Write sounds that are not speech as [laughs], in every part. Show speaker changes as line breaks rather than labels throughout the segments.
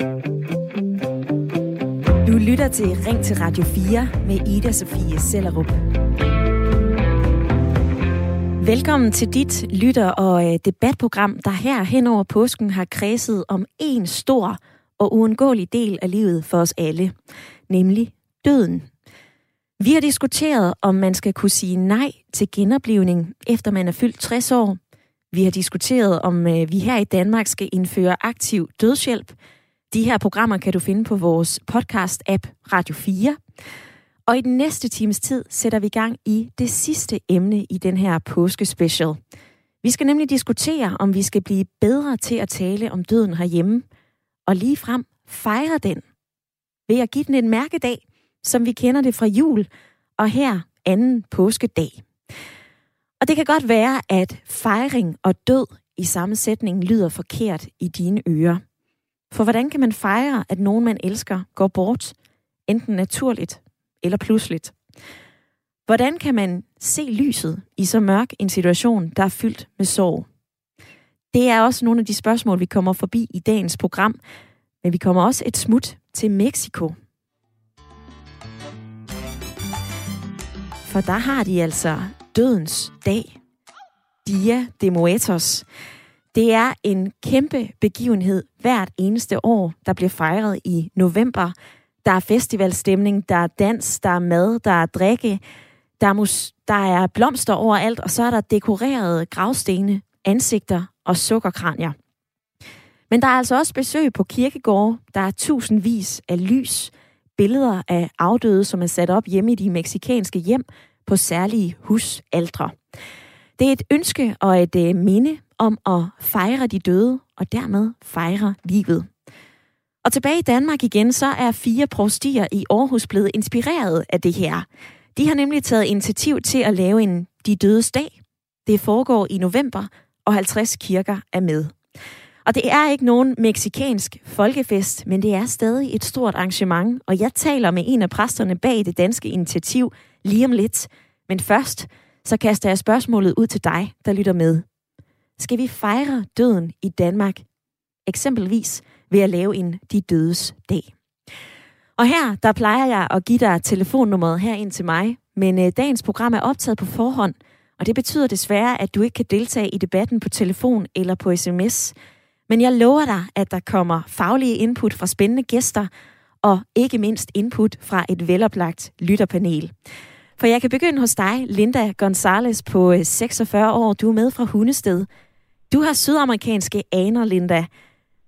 Du lytter til Ring til Radio 4 med Ida Sofie Sellerup. Velkommen til dit lytter- og øh, debatprogram, der her hen over påsken har kredset om en stor og uundgåelig del af livet for os alle, nemlig døden. Vi har diskuteret, om man skal kunne sige nej til genoplevning, efter man er fyldt 60 år. Vi har diskuteret, om øh, vi her i Danmark skal indføre aktiv dødshjælp. De her programmer kan du finde på vores podcast-app Radio 4. Og i den næste times tid sætter vi gang i det sidste emne i den her påskespecial. Vi skal nemlig diskutere, om vi skal blive bedre til at tale om døden herhjemme, og lige frem fejre den ved at give den en mærkedag, som vi kender det fra jul, og her anden påskedag. Og det kan godt være, at fejring og død i samme sætning lyder forkert i dine ører. For hvordan kan man fejre, at nogen man elsker går bort, enten naturligt eller pludseligt? Hvordan kan man se lyset i så mørk en situation, der er fyldt med sorg? Det er også nogle af de spørgsmål, vi kommer forbi i dagens program, men vi kommer også et smut til Mexico. For der har de altså dødens dag. Dia de Muertos. Det er en kæmpe begivenhed hvert eneste år, der bliver fejret i november. Der er festivalstemning, der er dans, der er mad, der er drikke, der er, mus- der er blomster overalt, og så er der dekorerede gravstene, ansigter og sukkerkranier. Men der er altså også besøg på kirkegårde. Der er tusindvis af lys, billeder af afdøde, som er sat op hjemme i de meksikanske hjem på særlige husaldre. Det er et ønske og et øh, minde om at fejre de døde, og dermed fejre livet. Og tilbage i Danmark igen, så er fire prostier i Aarhus blevet inspireret af det her. De har nemlig taget initiativ til at lave en De Dødes Dag. Det foregår i november, og 50 kirker er med. Og det er ikke nogen meksikansk folkefest, men det er stadig et stort arrangement, og jeg taler med en af præsterne bag det danske initiativ lige om lidt. Men først, så kaster jeg spørgsmålet ud til dig, der lytter med. Skal vi fejre døden i Danmark? Eksempelvis ved at lave en De Dødes Dag. Og her, der plejer jeg at give dig telefonnummeret her ind til mig, men øh, dagens program er optaget på forhånd, og det betyder desværre, at du ikke kan deltage i debatten på telefon eller på sms. Men jeg lover dig, at der kommer faglige input fra spændende gæster, og ikke mindst input fra et veloplagt lytterpanel. For jeg kan begynde hos dig, Linda Gonzales på øh, 46 år. Du er med fra Hundested. Du har sydamerikanske aner, Linda.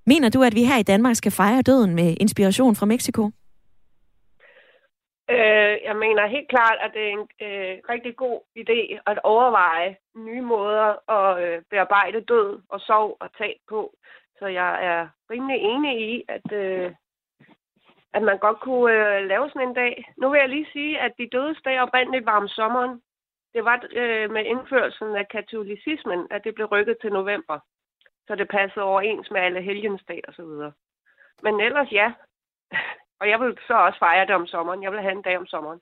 Mener du, at vi her i Danmark skal fejre døden med inspiration fra Mexico?
Øh, jeg mener helt klart, at det er en øh, rigtig god idé at overveje nye måder at øh, bearbejde død og sorg og tab på. Så jeg er rimelig enig i, at, øh, at man godt kunne øh, lave sådan en dag. Nu vil jeg lige sige, at de dødes dag oprindeligt var om sommeren. Det var øh, med indførelsen af katolicismen, at det blev rykket til november. Så det passede overens med alle helgensdag og så videre. Men ellers ja. [laughs] Og jeg vil så også fejre det om sommeren. Jeg vil have en dag om sommeren.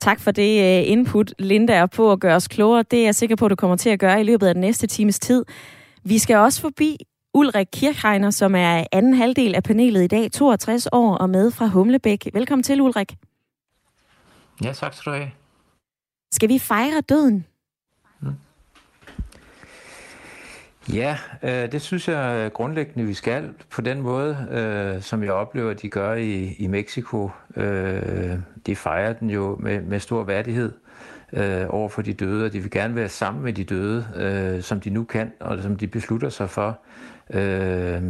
Tak for det øh, input, Linda, og på at gøre os klogere. Det er jeg sikker på, at du kommer til at gøre i løbet af den næste times tid. Vi skal også forbi Ulrik Kirchheiner, som er anden halvdel af panelet i dag, 62 år og med fra Humlebæk. Velkommen til, Ulrik.
Ja, tak skal du have.
Skal vi fejre døden?
Ja, øh, det synes jeg grundlæggende, vi skal på den måde, øh, som jeg oplever, de gør i, i Mexico. Øh, de fejrer den jo med, med stor værdighed øh, over for de døde, og de vil gerne være sammen med de døde, øh, som de nu kan, og som de beslutter sig for øh,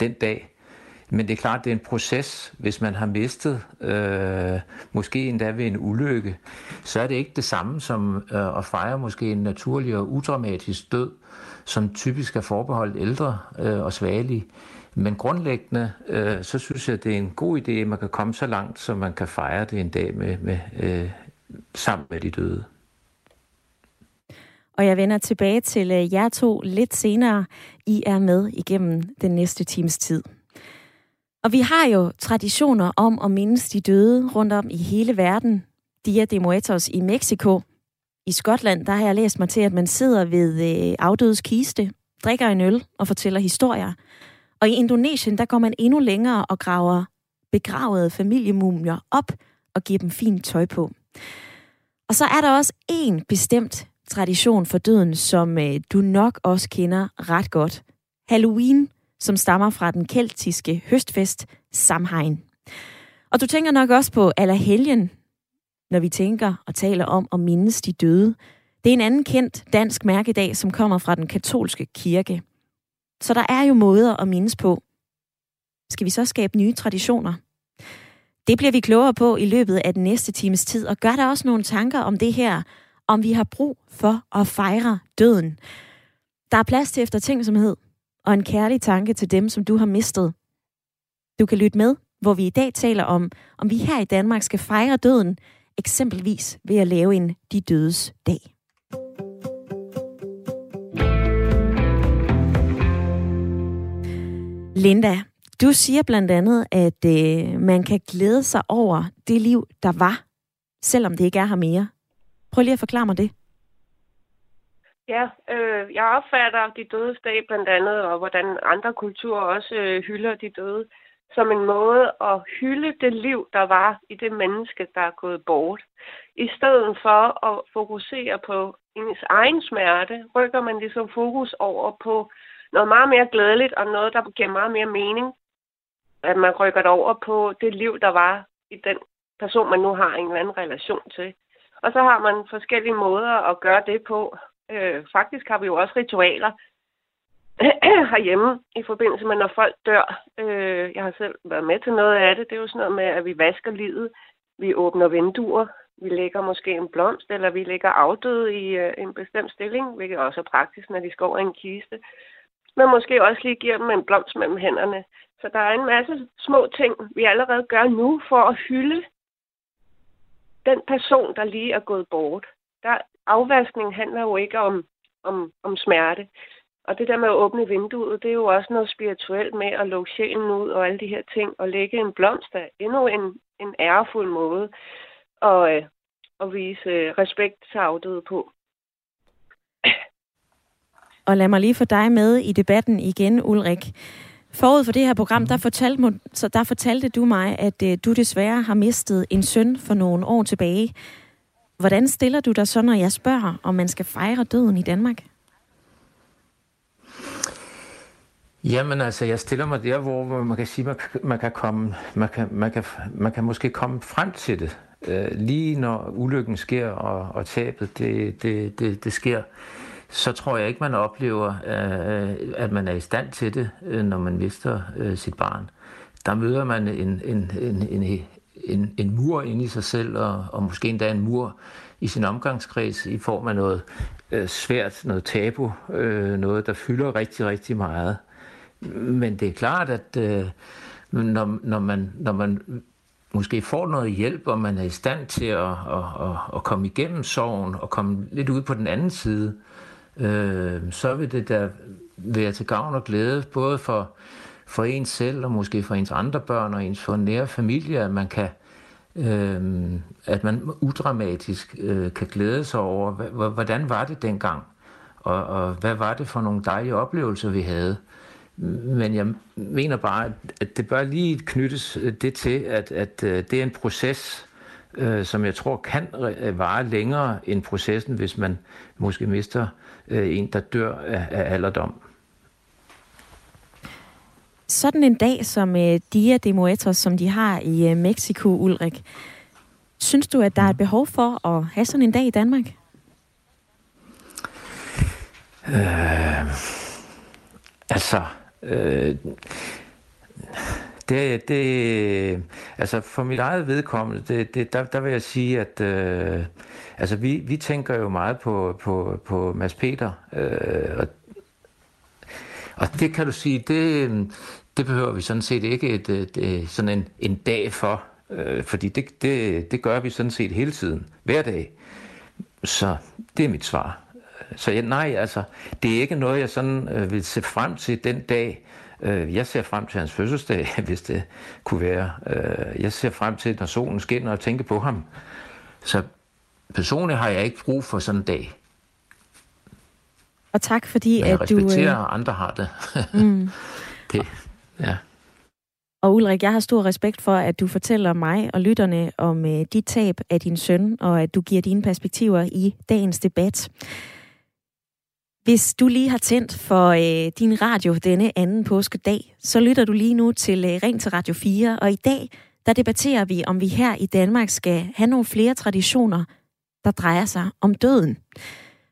den dag. Men det er klart, det er en proces. Hvis man har mistet, øh, måske endda ved en ulykke, så er det ikke det samme som øh, at fejre måske en naturlig og udramatisk død, som typisk er forbeholdt ældre øh, og svagelige. Men grundlæggende, øh, så synes jeg, det er en god idé, at man kan komme så langt, så man kan fejre det en dag med, med, øh, sammen med de døde.
Og jeg vender tilbage til øh, jer to lidt senere. I er med igennem den næste times tid. Og vi har jo traditioner om at mindes de døde rundt om i hele verden. Dia de Muertos i Mexico. I Skotland, der har jeg læst mig til, at man sidder ved øh, afdødes kiste, drikker en øl og fortæller historier. Og i Indonesien, der går man endnu længere og graver begravede familiemumier op og giver dem fint tøj på. Og så er der også en bestemt tradition for døden, som øh, du nok også kender ret godt. Halloween, som stammer fra den keltiske høstfest Samhain. Og du tænker nok også på Allerhelgen, når vi tænker og taler om at mindes de døde. Det er en anden kendt dansk mærkedag, som kommer fra den katolske kirke. Så der er jo måder at mindes på. Skal vi så skabe nye traditioner? Det bliver vi klogere på i løbet af den næste times tid, og gør der også nogle tanker om det her, om vi har brug for at fejre døden. Der er plads til eftertænksomhed og en kærlig tanke til dem, som du har mistet. Du kan lytte med, hvor vi i dag taler om, om vi her i Danmark skal fejre døden, eksempelvis ved at lave en De Dødes Dag. Linda, du siger blandt andet, at øh, man kan glæde sig over det liv, der var, selvom det ikke er her mere. Prøv lige at forklare mig det.
Ja, øh, jeg opfatter de dødes dag blandt andet, og hvordan andre kulturer også øh, hylder de døde, som en måde at hylde det liv, der var i det menneske, der er gået bort. I stedet for at fokusere på ens egen smerte, rykker man ligesom fokus over på noget meget mere glædeligt, og noget, der giver meget mere mening. At man rykker det over på det liv, der var i den person, man nu har en eller anden relation til. Og så har man forskellige måder at gøre det på. Øh, faktisk har vi jo også ritualer [clears throat] herhjemme i forbindelse med, når folk dør. Øh, jeg har selv været med til noget af det. Det er jo sådan noget med, at vi vasker livet. Vi åbner vinduer. Vi lægger måske en blomst, eller vi lægger afdøde i øh, en bestemt stilling, hvilket også er praktisk, når de skal over en kiste. Men måske også lige giver dem en blomst mellem hænderne. Så der er en masse små ting, vi allerede gør nu for at hylde den person, der lige er gået bort. Der, afvaskning handler jo ikke om, om, om smerte. Og det der med at åbne vinduet, det er jo også noget spirituelt med at lukke sjælen ud og alle de her ting. Og lægge en blomst af endnu en, en ærefuld måde at, øh, at vise øh, respekt til afdøde på.
Og lad mig lige få dig med i debatten igen, Ulrik. Forud for det her program, der fortalte, så der fortalte du mig, at øh, du desværre har mistet en søn for nogle år tilbage. Hvordan stiller du dig så, når jeg spørger, om man skal fejre døden i Danmark?
Jamen altså, jeg stiller mig der, hvor man kan sige, man, man kan komme, man kan, man kan, man kan måske komme frem til det, øh, lige når ulykken sker og, og tabet det, det, det, det sker så tror jeg ikke, man oplever, øh, at man er i stand til det, øh, når man mister øh, sit barn. Der møder man en, en, en, en, en, en mur inde i sig selv, og, og måske endda en mur i sin omgangskreds i form af noget øh, svært, noget tabu, øh, noget, der fylder rigtig, rigtig meget. Men det er klart, at øh, når, når, man, når man måske får noget hjælp, og man er i stand til at, at, at, at komme igennem sorgen og komme lidt ud på den anden side, øh, øh, så vil det da være til gavn og glæde, både for, for en selv og måske for ens andre børn og ens for nære familie, at man kan øh, at man udramatisk øh, kan glæde sig over, hvordan var det dengang, og, og hvad var det for nogle dejlige oplevelser, vi havde. Men jeg mener bare, at det bør lige knyttes øh, det til, at, at øh, det er en proces, øh, som jeg tror kan øh, vare længere end processen, hvis man måske mister øh, en, der dør af, af alderdom.
Sådan en dag som øh, Dia de Muertos, som de har i øh, Mexico, Ulrik, synes du, at der er et behov for at have sådan en dag i Danmark?
Øh, altså, øh, det, det, altså for mit eget vedkommende, det, det, der, der vil jeg sige, at øh, altså vi, vi tænker jo meget på, på, på Mads Peter, øh, og, og det kan du sige, det, øhm, det behøver vi sådan set ikke et, øh, et, et, øh, sådan en, en dag for, øh, fordi det, det, det gør vi sådan set hele tiden, hver dag. Så det er mit svar. Så ja, nej, altså, det er ikke noget, jeg sådan øh, vil se frem til den dag, Øh, jeg ser frem til hans fødselsdag, [laughs] hvis det kunne være. Øh, jeg ser frem til, når solen skinner og tænker på ham. Så personligt har jeg ikke brug for sådan en dag.
Og tak fordi, at du...
respekterer, at andre har det. [laughs] Mm. [laughs]
det.
Ja.
Og Ulrik, jeg har stor respekt for, at du fortæller mig og lytterne om øh, dit tab af din søn, og at du giver dine perspektiver i dagens debat. Hvis du lige har tændt for øh, din radio denne anden påskedag, så lytter du lige nu til øh, Ring til Radio 4, og i dag der debatterer vi, om vi her i Danmark skal have nogle flere traditioner, der drejer sig om døden.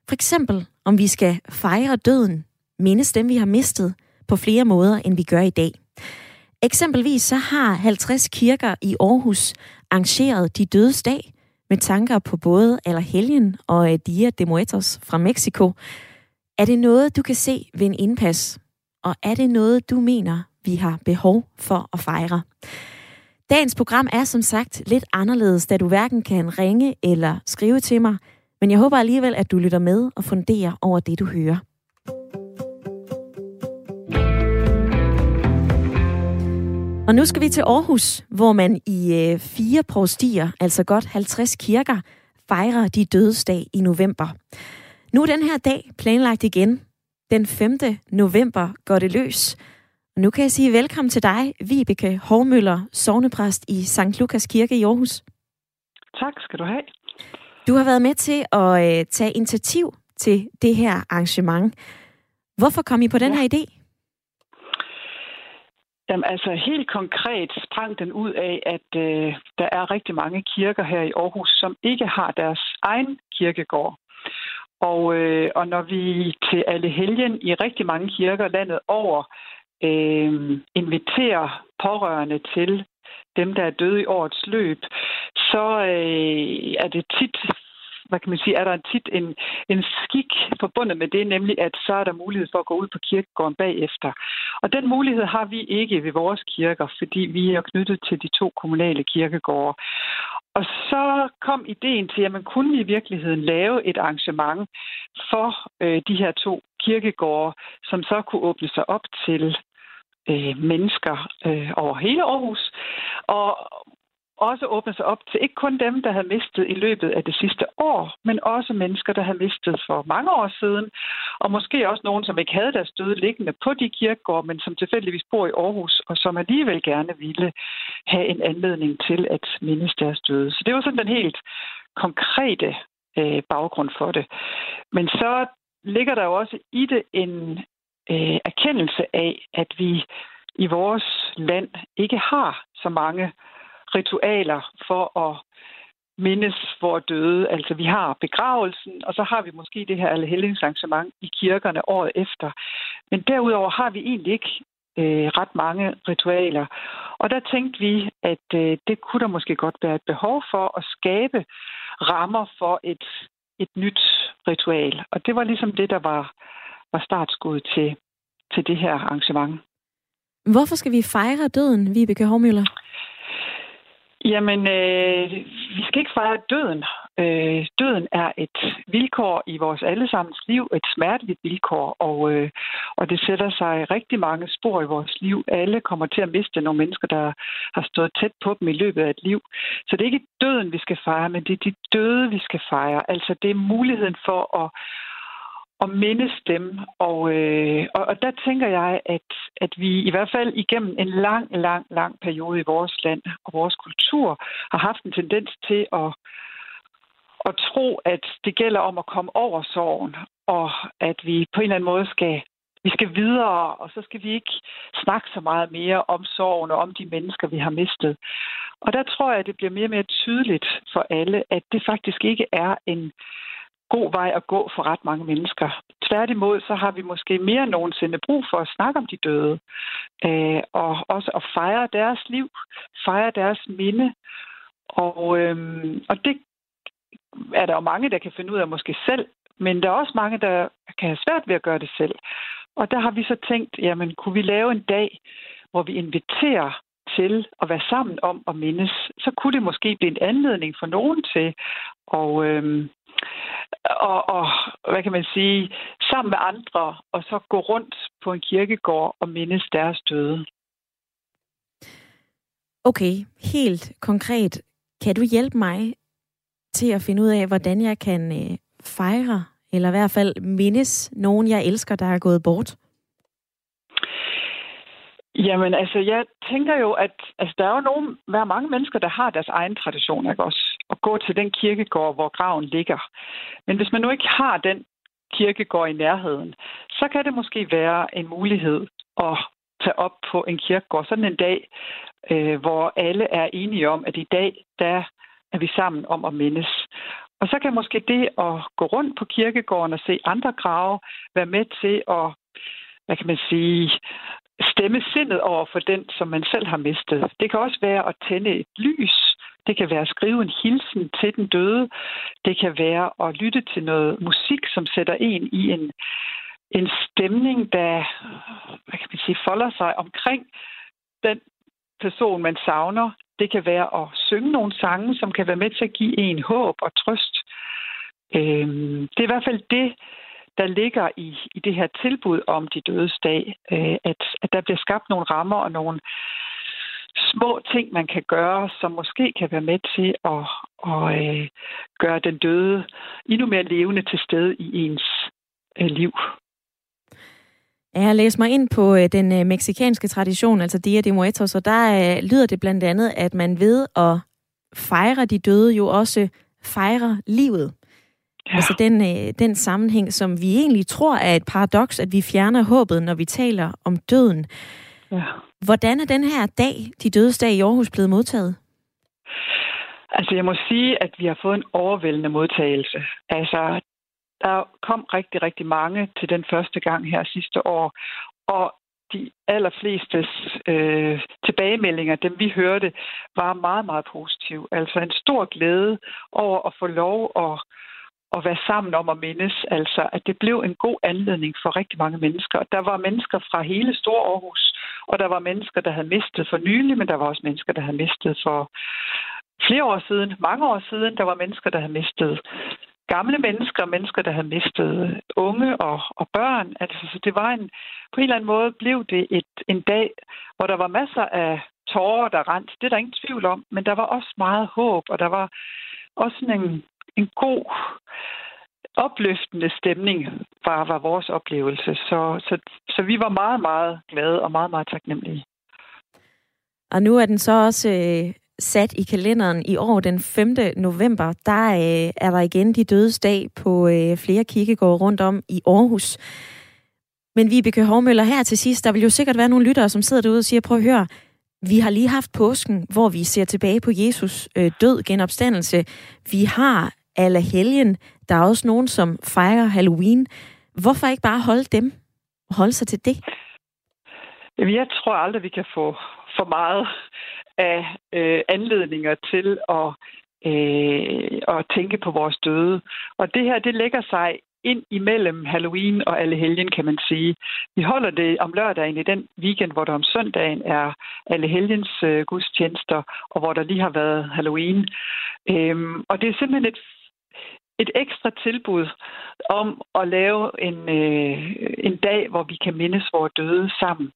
For eksempel, om vi skal fejre døden, mindes dem, vi har mistet, på flere måder, end vi gør i dag. Eksempelvis så har 50 kirker i Aarhus arrangeret de dødes dag med tanker på både Allerhelgen og eh, Dia de Muertos fra Mexico. Er det noget, du kan se ved en indpas? Og er det noget, du mener, vi har behov for at fejre? Dagens program er som sagt lidt anderledes, da du hverken kan ringe eller skrive til mig, men jeg håber alligevel, at du lytter med og funderer over det, du hører. Og nu skal vi til Aarhus, hvor man i øh, fire provstier, altså godt 50 kirker, fejrer de dødsdag i november. Nu er den her dag planlagt igen. Den 5. november går det løs. Og nu kan jeg sige velkommen til dig, Vibeke Hormøller, sovnepræst i St. Lukas Kirke i Aarhus.
Tak skal du have.
Du har været med til at øh, tage initiativ til det her arrangement. Hvorfor kom I på den ja. her idé?
Jamen altså helt konkret sprang den ud af, at øh, der er rigtig mange kirker her i Aarhus, som ikke har deres egen kirkegård. Og, øh, og når vi til alle helgen i rigtig mange kirker landet over øh, inviterer pårørende til dem, der er døde i årets løb, så øh, er det tit hvad kan man sige, er der tit en, en skik forbundet med det, nemlig at så er der mulighed for at gå ud på kirkegården bagefter. Og den mulighed har vi ikke ved vores kirker, fordi vi er knyttet til de to kommunale kirkegårde. Og så kom ideen til, at man kunne i virkeligheden lave et arrangement for øh, de her to kirkegårde, som så kunne åbne sig op til øh, mennesker øh, over hele Aarhus. Og også åbne sig op til ikke kun dem, der havde mistet i løbet af det sidste år, men også mennesker, der havde mistet for mange år siden, og måske også nogen, som ikke havde deres døde liggende på de kirkegårde, men som tilfældigvis bor i Aarhus, og som alligevel gerne ville have en anledning til at mindes deres døde. Så det var sådan den helt konkrete øh, baggrund for det. Men så ligger der jo også i det en øh, erkendelse af, at vi i vores land ikke har så mange ritualer for at mindes vores døde. Altså vi har begravelsen, og så har vi måske det her allehelgensarrangement i kirkerne året efter. Men derudover har vi egentlig ikke øh, ret mange ritualer. Og der tænkte vi, at øh, det kunne der måske godt være et behov for at skabe rammer for et, et nyt ritual. Og det var ligesom det, der var, var startskud til, til det her arrangement.
Hvorfor skal vi fejre døden, Vibeke Hormøller?
Jamen, øh, vi skal ikke fejre døden. Øh, døden er et vilkår i vores allesammens liv, et smerteligt vilkår, og, øh, og det sætter sig rigtig mange spor i vores liv. Alle kommer til at miste nogle mennesker, der har stået tæt på dem i løbet af et liv. Så det er ikke døden, vi skal fejre, men det er de døde, vi skal fejre. Altså, det er muligheden for at og mindes dem. Og, øh, og, og der tænker jeg, at, at vi i hvert fald igennem en lang, lang, lang periode i vores land og vores kultur har haft en tendens til at, at tro, at det gælder om at komme over sorgen, og at vi på en eller anden måde skal vi skal videre, og så skal vi ikke snakke så meget mere om sorgen og om de mennesker, vi har mistet. Og der tror jeg, at det bliver mere og mere tydeligt for alle, at det faktisk ikke er en, god vej at gå for ret mange mennesker. Tværtimod, så har vi måske mere end nogensinde brug for at snakke om de døde, øh, og også at fejre deres liv, fejre deres minde. Og, øh, og det er der jo mange, der kan finde ud af måske selv, men der er også mange, der kan have svært ved at gøre det selv. Og der har vi så tænkt, jamen kunne vi lave en dag, hvor vi inviterer til at være sammen om at mindes, så kunne det måske blive en anledning for nogen til at, øh, og, og hvad kan man sige, sammen med andre, og så gå rundt på en kirkegård og mindes deres døde.
Okay, helt konkret, kan du hjælpe mig til at finde ud af, hvordan jeg kan øh, fejre, eller i hvert fald mindes nogen, jeg elsker, der er gået bort?
Jamen, altså, jeg tænker jo, at altså, der er jo nogen, der er mange mennesker, der har deres egen tradition, ikke også? At gå til den kirkegård, hvor graven ligger. Men hvis man nu ikke har den kirkegård i nærheden, så kan det måske være en mulighed at tage op på en kirkegård sådan en dag, øh, hvor alle er enige om, at i dag, der er vi sammen om at mindes. Og så kan måske det at gå rundt på kirkegården og se andre grave være med til at, hvad kan man sige, stemme sindet over for den, som man selv har mistet. Det kan også være at tænde et lys. Det kan være at skrive en hilsen til den døde. Det kan være at lytte til noget musik, som sætter en i en, en stemning, der hvad kan man sige, folder sig omkring den person, man savner. Det kan være at synge nogle sange, som kan være med til at give en håb og trøst. Øhm, det er i hvert fald det, der ligger i, i det her tilbud om de dødes dag, øh, at, at der bliver skabt nogle rammer og nogle små ting, man kan gøre, som måske kan være med til at, at øh, gøre den døde endnu mere levende til stede i ens øh, liv.
Jeg læst mig ind på øh, den meksikanske tradition, altså Dia de Muertos, og der lyder det blandt andet, at man ved at fejre de døde jo også fejrer livet. Ja. Altså den, den sammenhæng, som vi egentlig tror er et paradoks, at vi fjerner håbet, når vi taler om døden. Ja. Hvordan er den her dag, de dødes dag i Aarhus, blevet modtaget?
Altså jeg må sige, at vi har fået en overvældende modtagelse. Altså der kom rigtig, rigtig mange til den første gang her sidste år. Og de allerfleste øh, tilbagemeldinger, dem vi hørte, var meget, meget positive. Altså en stor glæde over at få lov at at være sammen om at mindes. Altså, at det blev en god anledning for rigtig mange mennesker. Der var mennesker fra hele Stor Aarhus, og der var mennesker, der havde mistet for nylig, men der var også mennesker, der havde mistet for flere år siden, mange år siden. Der var mennesker, der havde mistet gamle mennesker, mennesker, der havde mistet unge og, og børn. Altså, så det var en, på en eller anden måde blev det et, en dag, hvor der var masser af tårer, der rent. Det er der ingen tvivl om, men der var også meget håb, og der var også sådan en, en god, opløftende stemning var, var vores oplevelse. Så, så, så vi var meget, meget glade og meget, meget taknemmelige.
Og nu er den så også øh, sat i kalenderen i år, den 5. november. Der øh, er der igen de dødes dag på øh, flere kirkegårde rundt om i Aarhus. Men Vibeke Hovmøller, her til sidst, der vil jo sikkert være nogle lyttere, som sidder derude og siger, prøv at høre, vi har lige haft påsken, hvor vi ser tilbage på Jesus øh, død genopstandelse. Vi har alle helgen. Der er også nogen, som fejrer Halloween. Hvorfor ikke bare holde dem holde sig til det?
Jeg tror aldrig, vi kan få for meget af øh, anledninger til at, øh, at tænke på vores døde. Og det her, det lægger sig ind imellem Halloween og alle helgen, kan man sige. Vi holder det om lørdagen i den weekend, hvor der om søndagen er alle helgens øh, gudstjenester, og hvor der lige har været Halloween. Øhm, og det er simpelthen et et ekstra tilbud om at lave en, øh, en dag, hvor vi kan mindes vores døde sammen.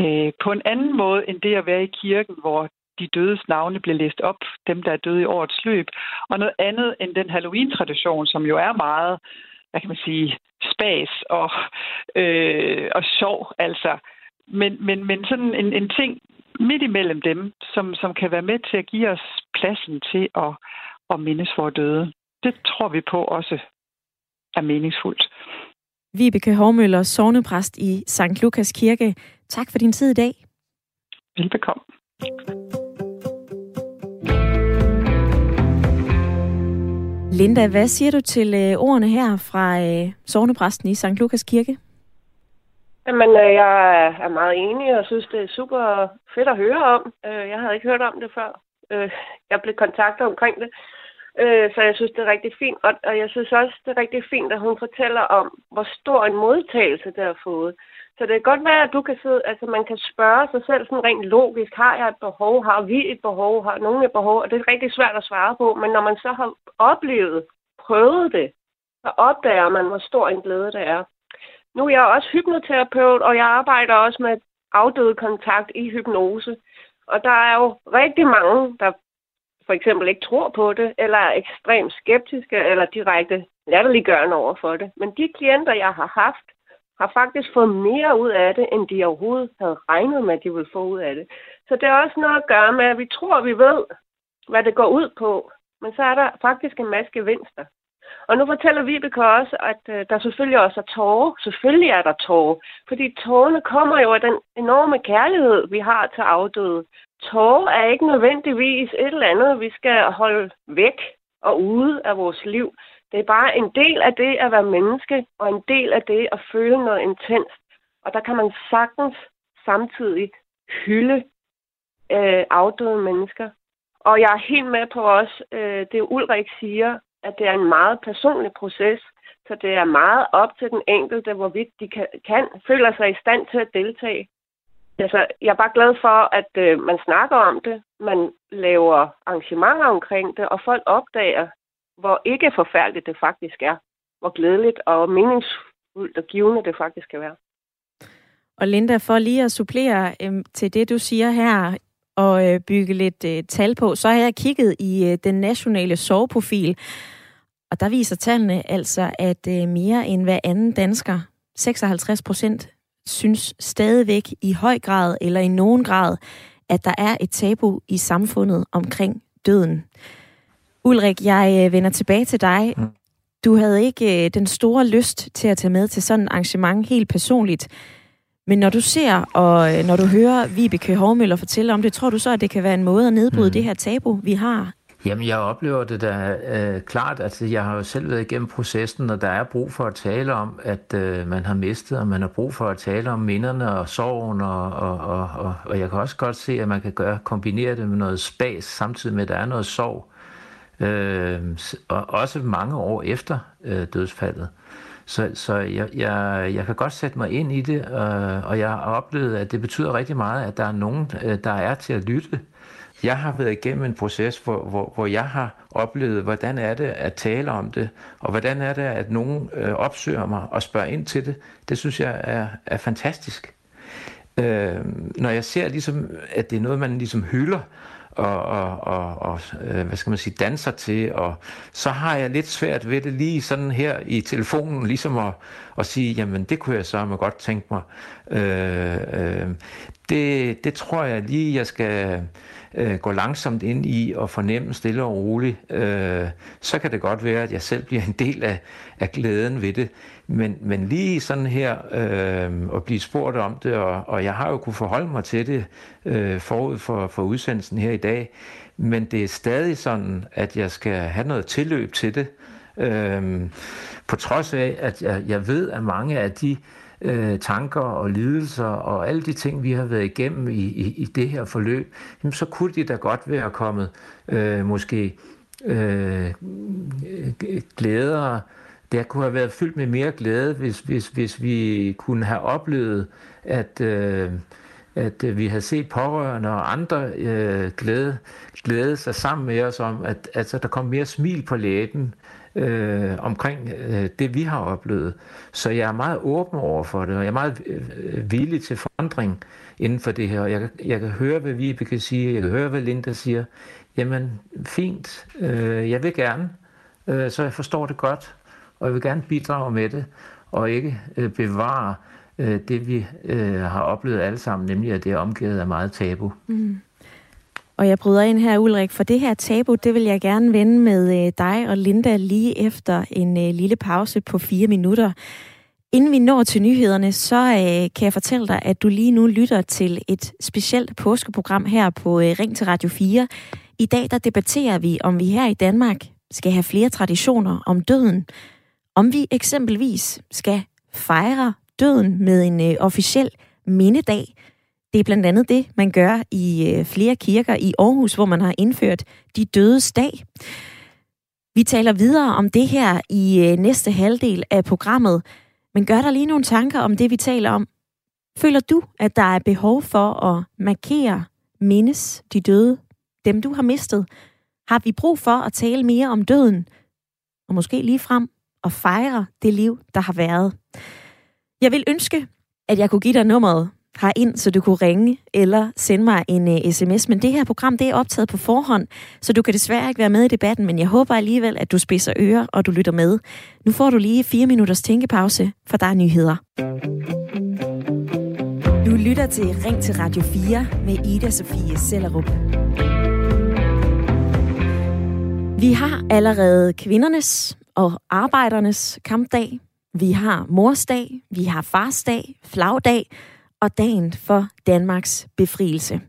Øh, på en anden måde end det at være i kirken, hvor de dødes navne bliver læst op, dem der er døde i årets løb, og noget andet end den Halloween-tradition, som jo er meget, hvad kan man sige, spas og, øh, og sjov, altså. Men, men, men sådan en, en ting midt imellem dem, som, som kan være med til at give os pladsen til at, at mindes vores døde det tror vi på også er meningsfuldt.
Vibeke Hormøller, sovnepræst i St. Lukas Kirke. Tak for din tid i dag.
Velbekomme.
Linda, hvad siger du til øh, ordene her fra øh, sovnepræsten i St. Lukas Kirke?
Jamen, øh, jeg er meget enig og synes, det er super fedt at høre om. Øh, jeg havde ikke hørt om det før. Øh, jeg blev kontaktet omkring det. Øh, så jeg synes, det er rigtig fint. Og, og jeg synes også, det er rigtig fint, at hun fortæller om, hvor stor en modtagelse det har fået. Så det kan godt være, at du kan sidde, altså man kan spørge sig selv sådan rent logisk, har jeg et behov, har vi et behov, har nogen et behov, og det er rigtig svært at svare på, men når man så har oplevet, prøvet det, så opdager man, hvor stor en glæde det er. Nu er jeg også hypnoterapeut, og jeg arbejder også med afdøde kontakt i hypnose. Og der er jo rigtig mange, der for eksempel ikke tror på det, eller er ekstremt skeptiske, eller direkte latterliggørende over for det. Men de klienter, jeg har haft, har faktisk fået mere ud af det, end de overhovedet havde regnet med, at de ville få ud af det. Så det er også noget at gøre med, at vi tror, at vi ved, hvad det går ud på. Men så er der faktisk en masse gevinster. Og nu fortæller Vibeke også, at øh, der selvfølgelig også er tårer. Selvfølgelig er der tårer. Fordi tårerne kommer jo af den enorme kærlighed, vi har til afdøde. Tårer er ikke nødvendigvis et eller andet, vi skal holde væk og ude af vores liv. Det er bare en del af det at være menneske, og en del af det at føle noget intenst. Og der kan man sagtens samtidig hylde øh, afdøde mennesker. Og jeg er helt med på også, øh, det Ulrik siger, at det er en meget personlig proces, så det er meget op til den enkelte, hvorvidt de kan, kan føler sig i stand til at deltage. Altså, jeg er bare glad for, at øh, man snakker om det, man laver arrangementer omkring det, og folk opdager, hvor ikke forfærdeligt det faktisk er. Hvor glædeligt og meningsfuldt og givende det faktisk kan være.
Og Linda, for lige at supplere øh, til det, du siger her, og øh, bygge lidt øh, tal på, så har jeg kigget i øh, den nationale soveprofil, og der viser tallene altså, at øh, mere end hver anden dansker, 56 procent, synes stadigvæk i høj grad eller i nogen grad, at der er et tabu i samfundet omkring døden. Ulrik, jeg øh, vender tilbage til dig. Mm. Du havde ikke øh, den store lyst til at tage med til sådan et arrangement helt personligt. Men når du ser og øh, når du hører Vibeke Hovmøller fortælle om det, tror du så, at det kan være en måde at nedbryde mm. det her tabu, vi har?
Jamen, jeg oplever det da øh, klart, Altså, jeg har jo selv været igennem processen, og der er brug for at tale om, at øh, man har mistet, og man har brug for at tale om minderne og sorgen, og, og, og, og, og jeg kan også godt se, at man kan gøre, kombinere det med noget spas, samtidig med, at der er noget sorg, øh, og også mange år efter øh, dødsfaldet. Så, så jeg, jeg, jeg kan godt sætte mig ind i det, øh, og jeg har oplevet, at det betyder rigtig meget, at der er nogen, øh, der er til at lytte. Jeg har været igennem en proces, hvor, hvor, hvor jeg har oplevet, hvordan er det at tale om det, og hvordan er det, at nogen øh, opsøger mig og spørger ind til det. Det synes jeg er, er fantastisk. Øh, når jeg ser, ligesom, at det er noget, man ligesom hylder, og, og, og, og øh, hvad skal man sige, danser til, og så har jeg lidt svært ved det lige sådan her i telefonen, ligesom at, at sige, jamen det kunne jeg så med godt tænke mig. Øh, øh, det, det tror jeg lige, jeg skal øh, gå langsomt ind i og fornemme stille og roligt. Øh, så kan det godt være, at jeg selv bliver en del af, af glæden ved det. Men, men lige sådan her øh, at blive spurgt om det, og, og jeg har jo kunne forholde mig til det øh, forud for, for udsendelsen her i dag, men det er stadig sådan, at jeg skal have noget tilløb til det. Øh, på trods af, at jeg, jeg ved, at mange af de øh, øh, tanker og lidelser og alle de ting, vi har været igennem i, i, i det her forløb, jamen, så kunne de da godt være kommet øh, måske øh, glæder. Det kunne have været fyldt med mere glæde, hvis, hvis, hvis vi kunne have oplevet, at, øh, at vi havde set pårørende og andre øh, glæde, glæde sig sammen med os om, at altså, der kom mere smil på læben øh, omkring øh, det, vi har oplevet. Så jeg er meget åben over for det, og jeg er meget øh, villig til forandring inden for det her. Jeg, jeg kan høre, hvad vi kan sige, jeg kan høre, hvad Linda siger. Jamen, fint, øh, jeg vil gerne, øh, så jeg forstår det godt, og jeg vil gerne bidrage med det, og ikke øh, bevare øh, det, vi øh, har oplevet alle sammen, nemlig at det er omgivet af meget tabu. Mm.
Og jeg bryder ind her, Ulrik, for det her tabu, det vil jeg gerne vende med øh, dig og Linda lige efter en øh, lille pause på fire minutter. Inden vi når til nyhederne, så øh, kan jeg fortælle dig, at du lige nu lytter til et specielt påskeprogram her på øh, Ring til Radio 4. I dag der debatterer vi, om vi her i Danmark skal have flere traditioner om døden. Om vi eksempelvis skal fejre døden med en officiel mindedag – det er blandt andet det, man gør i øh, flere kirker i Aarhus, hvor man har indført de dødes dag. Vi taler videre om det her i øh, næste halvdel af programmet, men gør der lige nogle tanker om det, vi taler om. Føler du, at der er behov for at markere, mindes de døde, dem du har mistet? Har vi brug for at tale mere om døden, og måske lige frem og fejre det liv, der har været? Jeg vil ønske, at jeg kunne give dig nummeret ind, så du kunne ringe eller sende mig en øh, uh, sms. Men det her program, det er optaget på forhånd, så du kan desværre ikke være med i debatten, men jeg håber alligevel, at du spidser ører, og du lytter med. Nu får du lige fire minutters tænkepause, for der er nyheder. Du lytter til Ring til Radio 4 med Ida Sofie Sellerup. Vi har allerede kvindernes og arbejdernes kampdag. Vi har morsdag, vi har farsdag, flagdag og dagen for Danmarks befrielse.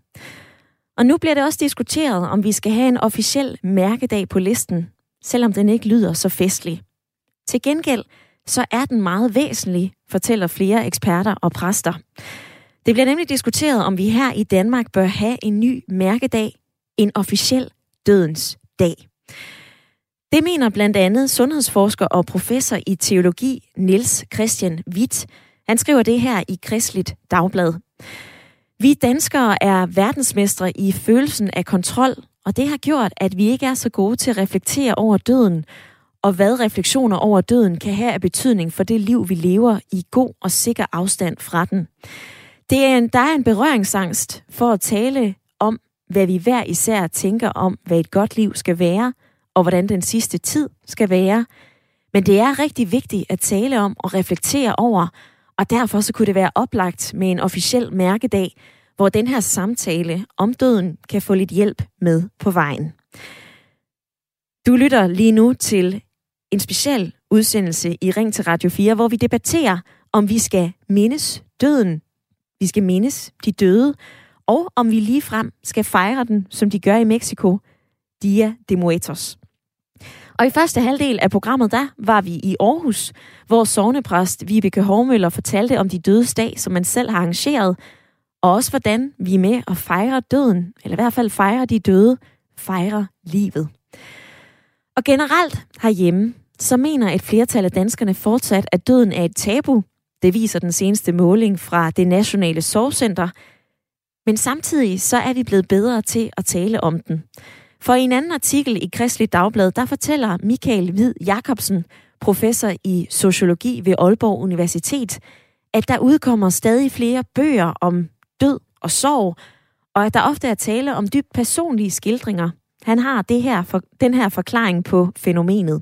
Og nu bliver det også diskuteret, om vi skal have en officiel mærkedag på listen, selvom den ikke lyder så festlig. Til gengæld så er den meget væsentlig, fortæller flere eksperter og præster. Det bliver nemlig diskuteret, om vi her i Danmark bør have en ny mærkedag, en officiel dødens dag. Det mener blandt andet sundhedsforsker og professor i teologi Niels Christian Witt. Han skriver det her i Kristligt Dagblad. Vi danskere er verdensmestre i følelsen af kontrol, og det har gjort, at vi ikke er så gode til at reflektere over døden, og hvad refleksioner over døden kan have af betydning for det liv, vi lever i god og sikker afstand fra den. Det er en, der er en berøringsangst for at tale om, hvad vi hver især tænker om, hvad et godt liv skal være, og hvordan den sidste tid skal være. Men det er rigtig vigtigt at tale om og reflektere over, og derfor så kunne det være oplagt med en officiel mærkedag, hvor den her samtale om døden kan få lidt hjælp med på vejen. Du lytter lige nu til en speciel udsendelse i Ring til Radio 4, hvor vi debatterer, om vi skal mindes døden, vi skal mindes de døde, og om vi lige frem skal fejre den, som de gør i Mexico, Dia de Muertos. Og i første halvdel af programmet, der var vi i Aarhus, hvor sovnepræst Vibeke Hormøller fortalte om de dødes dag, som man selv har arrangeret, og også hvordan vi er med at fejre døden, eller i hvert fald fejre de døde, fejrer livet. Og generelt herhjemme, så mener et flertal af danskerne fortsat, at døden er et tabu. Det viser den seneste måling fra det Nationale Sorgcenter. Men samtidig så er vi blevet bedre til at tale om den. For i en anden artikel i Kristelig Dagblad, der fortæller Michael Hvid Jacobsen, professor i sociologi ved Aalborg Universitet, at der udkommer stadig flere bøger om død og sorg, og at der ofte er tale om dybt personlige skildringer. Han har det her for, den her forklaring på fænomenet.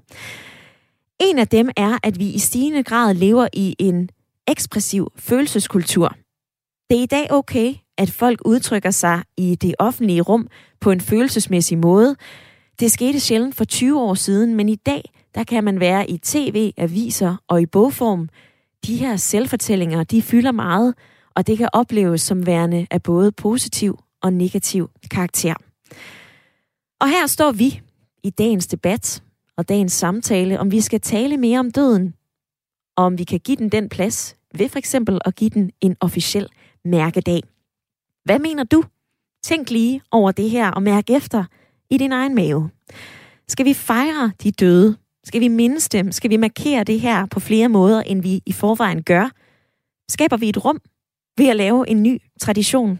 En af dem er, at vi i stigende grad lever i en ekspressiv følelseskultur. Det er i dag okay, at folk udtrykker sig i det offentlige rum på en følelsesmæssig måde. Det skete sjældent for 20 år siden, men i dag der kan man være i tv, aviser og i bogform. De her selvfortællinger, de fylder meget, og det kan opleves som værende af både positiv og negativ karakter. Og her står vi i dagens debat og dagens samtale, om vi skal tale mere om døden, og om vi kan give den den plads, ved for eksempel at give den en officiel mærkedag. Hvad mener du? Tænk lige over det her og mærk efter i din egen mave. Skal vi fejre de døde? Skal vi mindes dem? Skal vi markere det her på flere måder, end vi i forvejen gør? Skaber vi et rum ved at lave en ny tradition?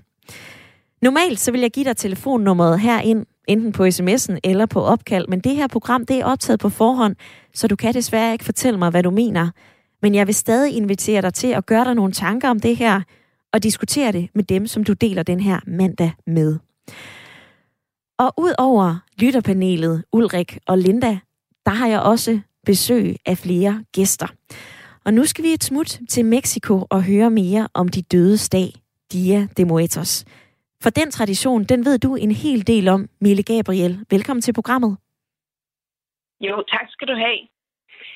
Normalt så vil jeg give dig telefonnummeret herind, enten på sms'en eller på opkald, men det her program det er optaget på forhånd, så du kan desværre ikke fortælle mig, hvad du mener. Men jeg vil stadig invitere dig til at gøre dig nogle tanker om det her, og diskutere det med dem, som du deler den her mandag med. Og ud over lytterpanelet Ulrik og Linda, der har jeg også besøg af flere gæster. Og nu skal vi et smut til Mexico og høre mere om de døde dag, Dia de Muertos. For den tradition, den ved du en hel del om, Mille Gabriel. Velkommen til programmet.
Jo, tak skal du have.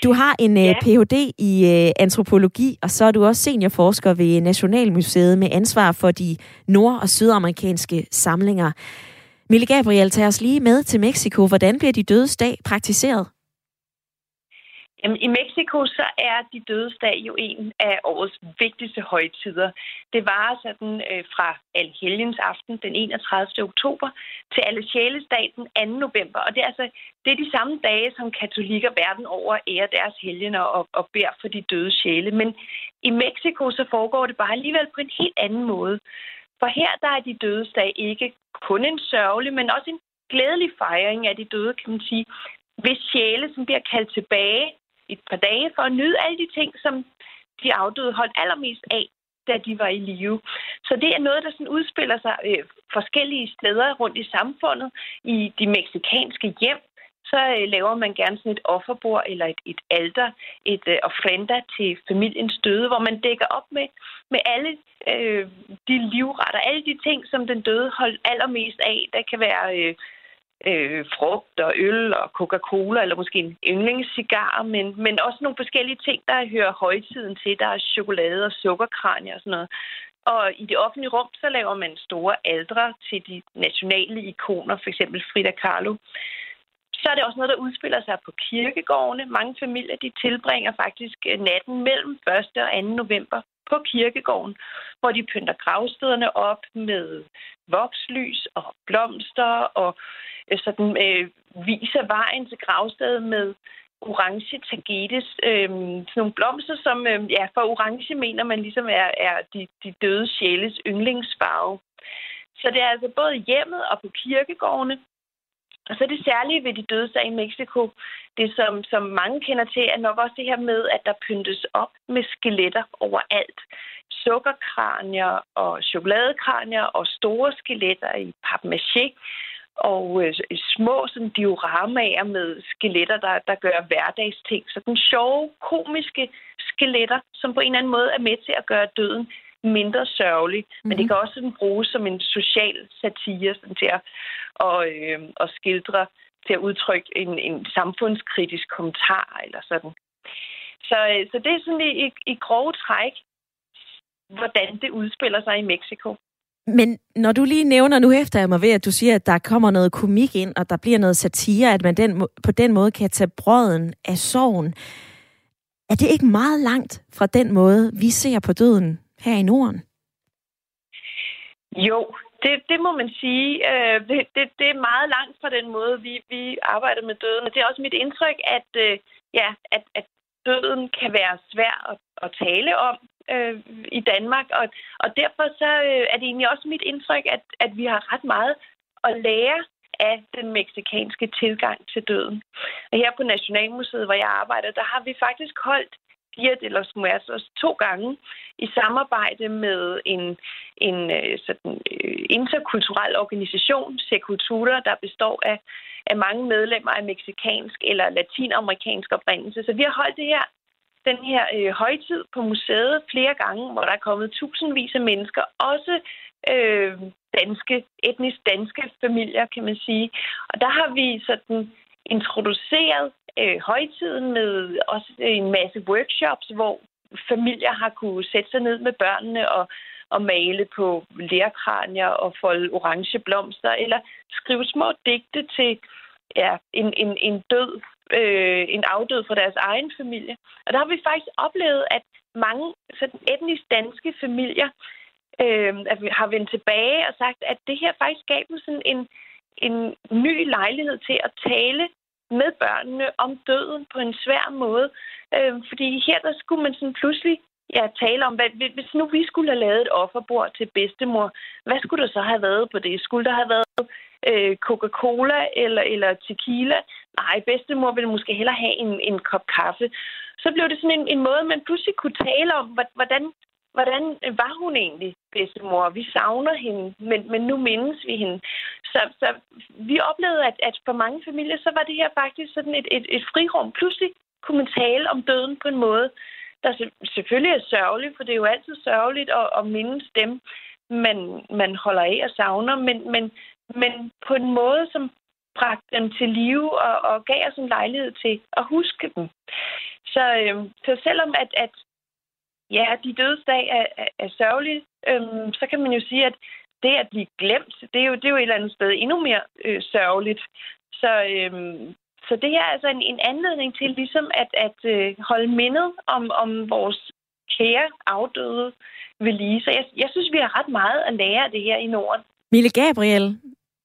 Du har en øh, ja. Ph.D. i uh, antropologi, og så er du også seniorforsker ved Nationalmuseet med ansvar for de nord- og sydamerikanske samlinger. Mille Gabriel, tager os lige med til Mexico. Hvordan bliver de dødes dag praktiseret?
Jamen, I Mexico så er de dødes dag jo en af årets vigtigste højtider. Det var sådan øh, fra Alhelgens aften den 31. oktober til Alle Sjælesdag den 2. november. Og det er altså det er de samme dage, som katolikker verden over ærer deres helgener og, og beder for de døde sjæle. Men i Mexico så foregår det bare alligevel på en helt anden måde. For her der er de dødes dag ikke kun en sørgelig, men også en glædelig fejring af de døde, kan man sige, hvis sjæle, som bliver kaldt tilbage et par dage for at nyde alle de ting, som de afdøde holdt allermest af da de var i live. Så det er noget, der sådan udspiller sig øh, forskellige steder rundt i samfundet. I de meksikanske hjem, så øh, laver man gerne sådan et offerbord eller et, et alter, et øh, ofrenda til familiens døde, hvor man dækker op med, med alle øh, de livretter, alle de ting, som den døde holdt allermest af. Der kan være øh, øh, frugt og øl og Coca-Cola, eller måske en yndlingscigar, men, men også nogle forskellige ting, der hører højtiden til. Der er chokolade og sukkerkranier og sådan noget. Og i det offentlige rum, så laver man store aldre til de nationale ikoner, f.eks. Frida Kahlo. Så er det også noget, der udspiller sig på kirkegårdene. Mange familier de tilbringer faktisk øh, natten mellem 1. og 2. november på kirkegården, hvor de pynter gravstederne op med vokslys og blomster og øh, sådan øh, viser vejen til gravstedet med orange tagetes, øh, sådan nogle blomster, som øh, ja, for orange mener man ligesom er, er de, de døde sjæles yndlingsfarve. Så det er altså både hjemmet og på kirkegårdene, og så det særlige ved de døde sager i Mexico, det som, som mange kender til, er nok også det her med, at der pyntes op med skeletter overalt. Sukkerkranier og chokoladekranier og store skeletter i papmaché og øh, små sådan, dioramaer med skeletter, der, der gør hverdagsting. Så den sjove, komiske skeletter, som på en eller anden måde er med til at gøre døden mindre sørgelig. Mm-hmm. Men det mhm. kan også sådan bruges som en social satire sådan til at, og, øh, at skildre, til at udtrykke en, en samfundskritisk kommentar eller sådan. Så, øh, så det er sådan i, i, i grove træk, hvordan det udspiller sig i Mexico.
Men når du lige nævner, nu efter jeg mig ved, at du siger, at der kommer noget komik ind, og der bliver noget satire, at man den, på den måde kan tage brøden af sorgen. Er det ikke meget langt fra den måde, vi ser på døden her i Norden?
Jo, det, det må man sige. Øh, det, det, det er meget langt fra den måde, vi, vi arbejder med døden. Og det er også mit indtryk, at, øh, ja, at, at døden kan være svær at, at tale om øh, i Danmark. Og, og derfor så øh, er det egentlig også mit indtryk, at, at vi har ret meget at lære af den meksikanske tilgang til døden. Og her på Nationalmuseet, hvor jeg arbejder, der har vi faktisk holdt Dia de los Muertos to gange i samarbejde med en, en øh, sådan, øh, interkulturel organisation, Secultura, der består af, af mange medlemmer af meksikansk eller latinamerikansk oprindelse. Så vi har holdt det her den her øh, højtid på museet flere gange, hvor der er kommet tusindvis af mennesker, også øh, danske, etnisk danske familier, kan man sige. Og der har vi sådan introduceret øh, højtiden med også en masse workshops, hvor familier har kunne sætte sig ned med børnene og, og male på lærkranier og folde orange blomster, eller skrive små digte til ja, en, en, en død, øh, en afdød fra deres egen familie. Og der har vi faktisk oplevet, at mange sådan etnisk danske familier øh, at vi har vendt tilbage og sagt, at det her faktisk gav dem sådan en, en ny lejlighed til at tale med børnene om døden på en svær måde. Øh, fordi her der skulle man sådan pludselig ja, tale om, hvad, hvis nu vi skulle have lavet et offerbord til bedstemor, hvad skulle der så have været på det? Skulle der have været øh, Coca-Cola eller, eller tequila? Nej, bedstemor ville måske hellere have en, en kop kaffe. Så blev det sådan en, en måde, man pludselig kunne tale om, hvordan hvordan var hun egentlig, bedstemor? Vi savner hende, men, men nu mindes vi hende. Så, så vi oplevede, at, at for mange familier, så var det her faktisk sådan et, et, et frirum. Pludselig kunne man tale om døden på en måde, der selvfølgelig er sørgelig, for det er jo altid sørgeligt at, at mindes dem, man, man holder af og savner, men, men, men på en måde, som bragte dem til live og, og gav os en lejlighed til at huske dem. Så, øh, så selvom at, at ja, de dødsdag er, er, er sørgelige, øh, så kan man jo sige, at det at blive glemt, det er jo, det er jo et eller andet sted endnu mere øh, sørgeligt. Så, øh, så det her er altså en, en anledning til ligesom at, at øh, holde mindet om, om vores kære afdøde ved lige. Så jeg, jeg synes, vi har ret meget at lære af det her i Norden.
Mille Gabriel,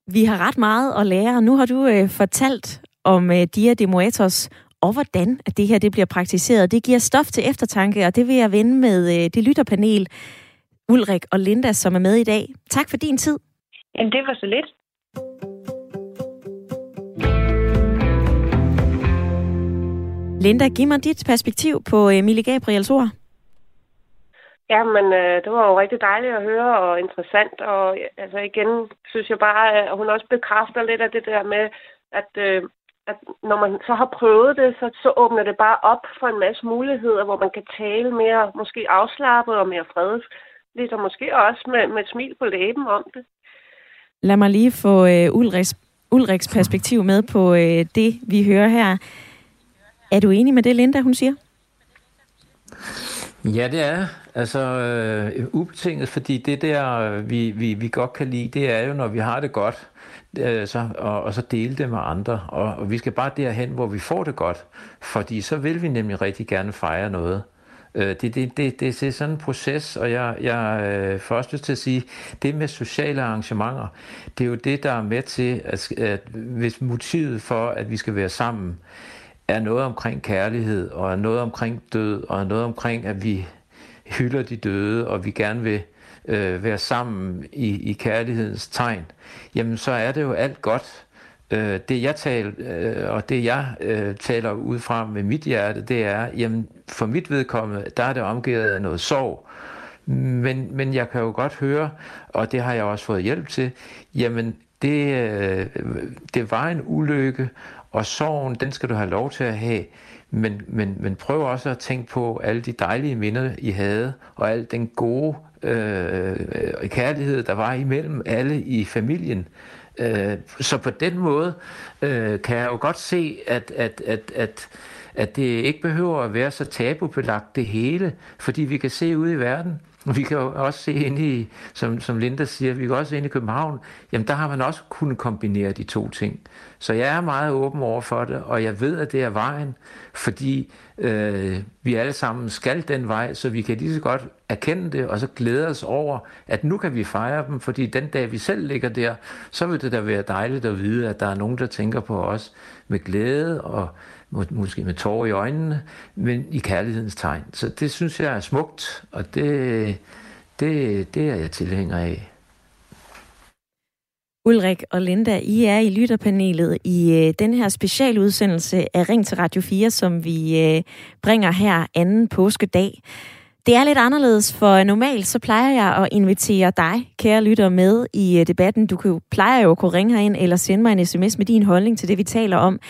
vi har ret meget at lære. Nu har du øh, fortalt om øh, Dia de Muertos og hvordan at det her det bliver praktiseret. Det giver stof til eftertanke, og det vil jeg vende med øh, det lytterpanel, Ulrik og Linda, som er med i dag. Tak for din tid.
Jamen, det var så lidt.
Linda, giv mig dit perspektiv på Emilie Gabriels ord.
Ja, men øh, det var jo rigtig dejligt at høre og interessant. Og altså igen synes jeg bare, at hun også bekræfter lidt af det der med, at, øh, at når man så har prøvet det, så, så åbner det bare op for en masse muligheder, hvor man kan tale mere, måske afslappet og mere fredeligt, og måske også med, med et smil på læben om det.
Lad mig lige få øh, Ulriks, Ulriks perspektiv med på øh, det, vi hører her. Er du enig med det, Linda, hun siger?
Ja, det er altså øh, ubetinget, fordi det der, vi, vi, vi godt kan lide, det er jo, når vi har det godt, øh, så, og, og så dele det med andre. Og, og vi skal bare derhen, hvor vi får det godt, fordi så vil vi nemlig rigtig gerne fejre noget. Det, det, det, det, det er sådan en proces, og jeg, jeg øh, først til at sige, det med sociale arrangementer, det er jo det, der er med til, at, at hvis motivet for, at vi skal være sammen, er noget omkring kærlighed, og er noget omkring død, og er noget omkring, at vi hylder de døde, og vi gerne vil øh, være sammen i, i kærlighedens tegn, jamen så er det jo alt godt. Øh, det jeg taler, øh, og det jeg øh, taler ud fra med mit hjerte, det er, jamen for mit vedkommende, der er det omgivet af noget sorg. Men, men jeg kan jo godt høre, og det har jeg også fået hjælp til, jamen det, øh, det var en ulykke, og sorgen, den skal du have lov til at have. Men, men, men prøv også at tænke på alle de dejlige minder, I havde, og al den gode øh, kærlighed, der var imellem alle i familien. Øh, så på den måde øh, kan jeg jo godt se, at, at, at, at, at det ikke behøver at være så tabubelagt det hele, fordi vi kan se ud i verden, vi kan jo også se ind i, som, som Linda siger, vi kan også se ind i København, jamen der har man også kunnet kombinere de to ting. Så jeg er meget åben over for det, og jeg ved, at det er vejen, fordi øh, vi alle sammen skal den vej, så vi kan lige så godt erkende det, og så glæde os over, at nu kan vi fejre dem, fordi den dag vi selv ligger der, så vil det da være dejligt at vide, at der er nogen, der tænker på os med glæde og måske med tårer i øjnene, men i kærlighedens tegn. Så det synes jeg er smukt, og det, det, det er jeg tilhænger af.
Ulrik og Linda, I er i lytterpanelet i øh, den her specialudsendelse af Ring til Radio 4, som vi øh, bringer her anden påskedag. Det er lidt anderledes, for normalt så plejer jeg at invitere dig, kære lytter, med i øh, debatten. Du kan, jo, plejer jo at kunne ringe herind eller sende mig en sms med din holdning til det, vi taler om.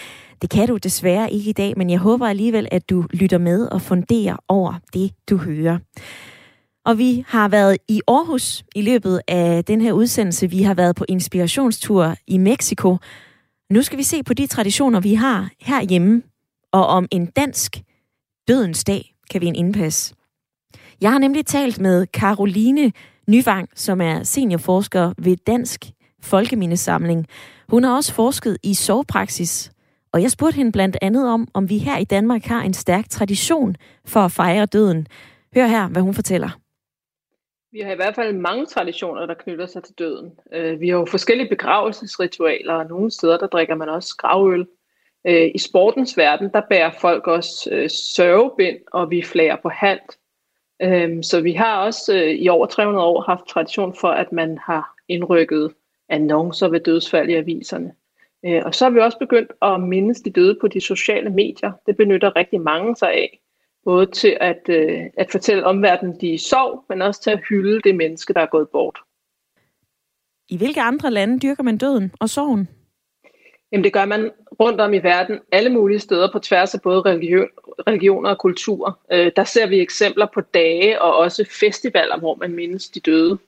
Det kan du desværre ikke i dag, men jeg håber alligevel, at du lytter med og funderer over det, du hører. Og vi har været i Aarhus i løbet af den her udsendelse. Vi har været på inspirationstur i Mexico. Nu skal vi se på de traditioner, vi har herhjemme. Og om en dansk dødens dag kan vi en indpas. Jeg har nemlig talt med Caroline Nyvang, som er seniorforsker ved Dansk Folkemindesamling. Hun har også forsket i sovepraksis, og jeg spurgte hende blandt andet om, om vi her i Danmark har en stærk tradition for at fejre døden. Hør her, hvad hun fortæller.
Vi har i hvert fald mange traditioner, der knytter sig til døden. Øh, vi har jo forskellige begravelsesritualer, og nogle steder, der drikker man også gravøl. Øh, I sportens verden, der bærer folk også øh, sørgebind, og vi flager på halvt. Øhm, så vi har også i over 300 år haft tradition for, at man har indrykket annoncer ved dødsfald i aviserne. Og så har vi også begyndt at mindes de døde på de sociale medier. Det benytter rigtig mange sig af. Både til at, øh, at fortælle omverdenen, de sov, men også til at hylde det menneske, der er gået bort.
I hvilke andre lande dyrker man døden og sorgen?
Jamen det gør man rundt om i verden, alle mulige steder på tværs af både religion, religioner og kultur. Øh, der ser vi eksempler på dage og også festivaler, hvor man mindes de døde.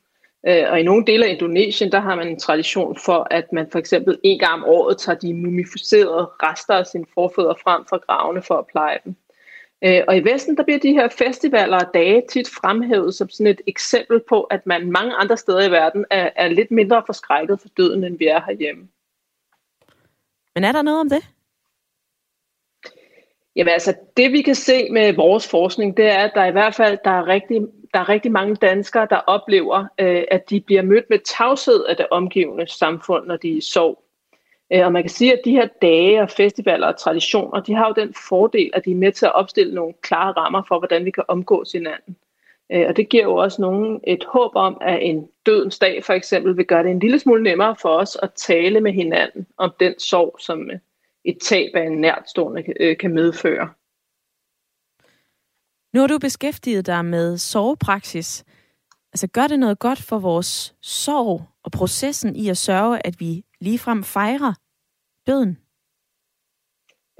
Øh, og i nogle dele af Indonesien, der har man en tradition for, at man for eksempel en gang om året tager de mumificerede rester af sine forfædre frem fra gravene for at pleje dem. Øh, og i Vesten, der bliver de her festivaler og dage tit fremhævet som sådan et eksempel på, at man mange andre steder i verden er, er lidt mindre forskrækket for døden, end vi er herhjemme.
Men er der noget om det?
Jamen altså, det vi kan se med vores forskning, det er, at der i hvert fald der er rigtig, der er rigtig mange danskere, der oplever, øh, at de bliver mødt med tavshed af det omgivende samfund, når de er sov. Øh, Øh, og man kan sige, at de her dage og festivaler og traditioner, de har jo den fordel, at de er med til at opstille nogle klare rammer for, hvordan vi kan omgås hinanden. Øh, og det giver jo også nogen et håb om, at en dødens dag for eksempel vil gøre det en lille smule nemmere for os at tale med hinanden om den sorg, som øh, et tab af en nærtstående kan medføre.
Nu har du beskæftiget dig med sovepraksis. Altså gør det noget godt for vores sorg og processen i at sørge, at vi ligefrem fejrer døden?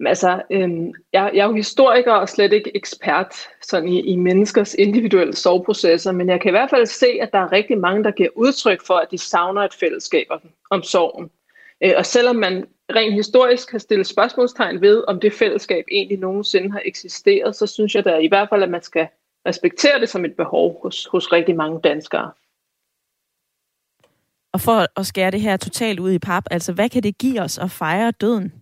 Altså, øhm, jeg, jeg er jo historiker og slet ikke ekspert sådan i, i menneskers individuelle soveprocesser, men jeg kan i hvert fald se, at der er rigtig mange, der giver udtryk for, at de savner et fællesskab om sorgen. Øh, og selvom man rent historisk kan stille spørgsmålstegn ved, om det fællesskab egentlig nogensinde har eksisteret, så synes jeg da i hvert fald, at man skal respektere det som et behov hos, hos rigtig mange danskere.
Og for at skære det her totalt ud i pap, altså hvad kan det give os at fejre døden?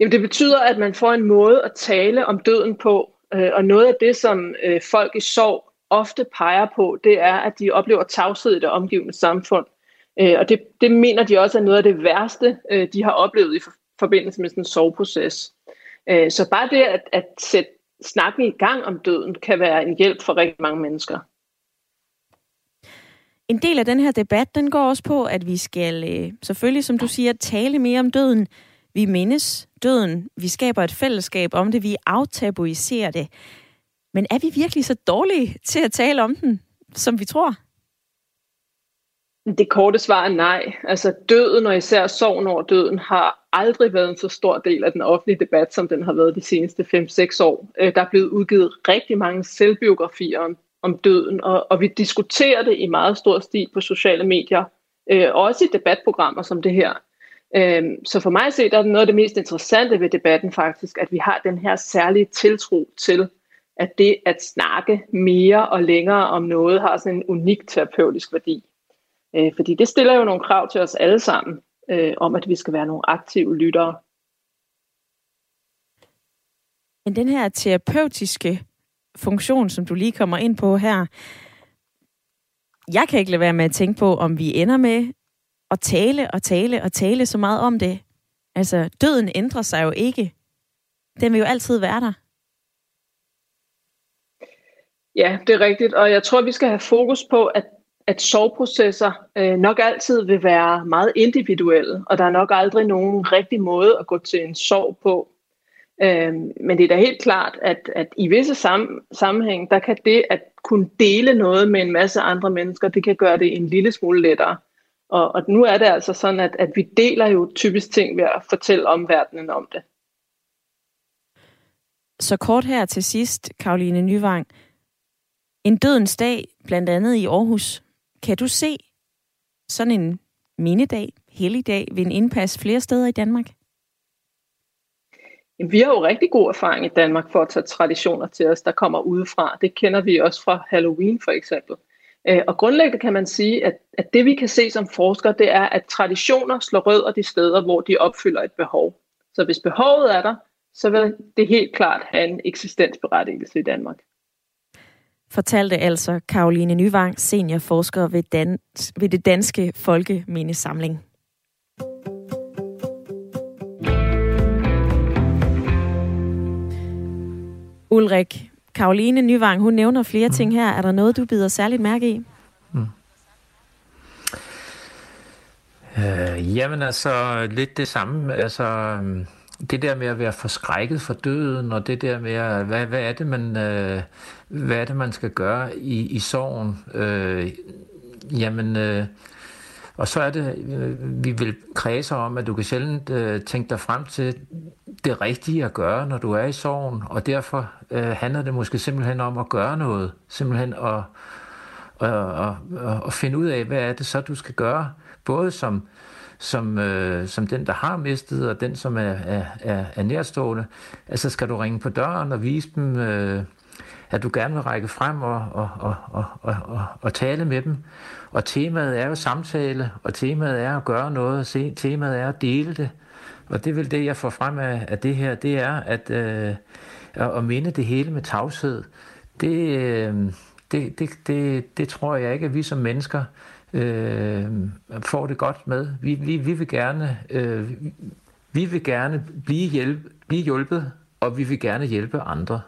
Jamen det betyder, at man får en måde at tale om døden på, øh, og noget af det, som øh, folk i sorg ofte peger på, det er, at de oplever tavshed i det omgivende samfund. Øh, og det, det mener de også er noget af det værste, de har oplevet i forbindelse med sådan en sorgproces. Så bare det at, at sætte snakken i gang om døden, kan være en hjælp for rigtig mange mennesker.
En del af den her debat, den går også på, at vi skal selvfølgelig, som du siger, tale mere om døden, vi mindes døden, vi skaber et fællesskab om det, vi aftabuiserer det. Men er vi virkelig så dårlige til at tale om den, som vi tror?
Det korte svar er nej. Altså døden, og især sorgen over døden, har aldrig været en så stor del af den offentlige debat, som den har været de seneste 5-6 år. Øh, der er blevet udgivet rigtig mange selvbiografier om, om døden, og, og vi diskuterer det i meget stor stil på sociale medier, øh, også i debatprogrammer som det her. Øh, så for mig at se, der er det noget af det mest interessante ved debatten faktisk, at vi har den her særlige tiltro til, at det at snakke mere og længere om noget har sådan en unik terapeutisk værdi. Øh, fordi det stiller jo nogle krav til os alle sammen, øh, om at vi skal være nogle aktive lyttere.
Men den her terapeutiske funktion, som du lige kommer ind på her, jeg kan ikke lade være med at tænke på, om vi ender med at tale og tale og tale så meget om det. Altså, døden ændrer sig jo ikke. Den vil jo altid være der.
Ja, det er rigtigt, og jeg tror, vi skal have fokus på, at, at sorgprocesser øh, nok altid vil være meget individuelle, og der er nok aldrig nogen rigtig måde at gå til en sorg på. Øh, men det er da helt klart, at, at i visse sam, sammenhæng, der kan det at kunne dele noget med en masse andre mennesker, det kan gøre det en lille smule lettere. Og, og nu er det altså sådan, at, at vi deler jo typisk ting ved at fortælle omverdenen om det.
Så kort her til sidst, Karoline Nyvang. En dødens dag, blandt andet i Aarhus. Kan du se sådan en mindedag, helligdag, ved en indpas flere steder i Danmark?
Vi har jo rigtig god erfaring i Danmark for at tage traditioner til os, der kommer udefra. Det kender vi også fra Halloween for eksempel. Øh, og grundlæggende kan man sige, at, at det vi kan se som forskere, det er, at traditioner slår rødder de steder, hvor de opfylder et behov. Så hvis behovet er der, så vil det helt klart have en eksistensberettigelse i Danmark.
Fortalte altså Karoline Nyvang, seniorforsker ved, Dan- ved det Danske Folkemindesamling. Ulrik, Karoline Nyvang, hun nævner flere mm. ting her. Er der noget, du bider særligt mærke i? Mm.
Øh, jamen altså, lidt det samme. Altså, det der med at være forskrækket for døden, og det der med, hvad, hvad, er, det, man, øh, hvad er det, man skal gøre i, i sorgen? Øh, jamen, øh, og så er det, øh, vi vil kredse om, at du kan sjældent øh, tænke dig frem til det rigtige at gøre, når du er i sorgen, og derfor øh, handler det måske simpelthen om at gøre noget, simpelthen at, at, at, at, at finde ud af, hvad er det så, du skal gøre, både som, som, øh, som den, der har mistet, og den, som er, er, er, er nærstående. Altså skal du ringe på døren og vise dem, øh, at du gerne vil række frem og, og, og, og, og, og, tale med dem. Og temaet er jo samtale, og temaet er at gøre noget, og se, temaet er at dele det. Og det er vel det, jeg får frem af, af det her, det er at, øh, at minde det hele med tavshed. Det, øh, det, det, det, det tror jeg ikke, at vi som mennesker øh, får det godt med. Vi, vi, vi vil gerne, øh, vi vil gerne blive, hjælp, blive hjulpet, og vi vil gerne hjælpe andre.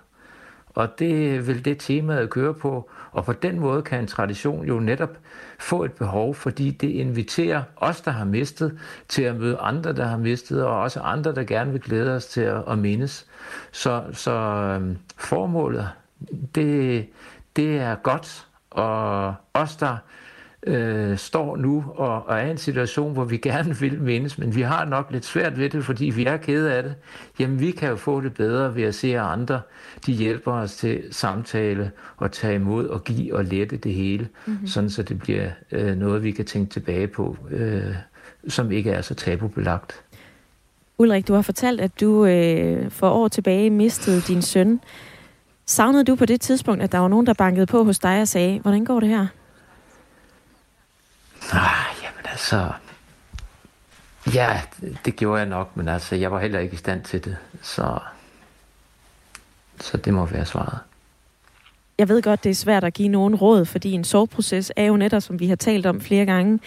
Og det vil det temaet køre på. Og på den måde kan en tradition jo netop få et behov, fordi det inviterer os, der har mistet, til at møde andre, der har mistet, og også andre, der gerne vil glæde os til at, at mindes. Så, så øhm, formålet, det, det er godt, og os, der øh, står nu og, og er i en situation, hvor vi gerne vil mindes, men vi har nok lidt svært ved det, fordi vi er kede af det. Jamen, vi kan jo få det bedre ved at se, at andre de hjælper os til samtale og tage imod og give og lette det hele, mm-hmm. sådan så det bliver øh, noget, vi kan tænke tilbage på, øh, som ikke er så tabubelagt.
Ulrik, du har fortalt, at du øh, for år tilbage mistede din søn. Savnede du på det tidspunkt, at der var nogen, der bankede på hos dig og sagde, hvordan går det her?
Ah, jamen altså... Ja, det gjorde jeg nok, men altså, jeg var heller ikke i stand til det. Så, så det må være svaret.
Jeg ved godt, det er svært at give nogen råd, fordi en soveproces er jo netop, som vi har talt om flere gange,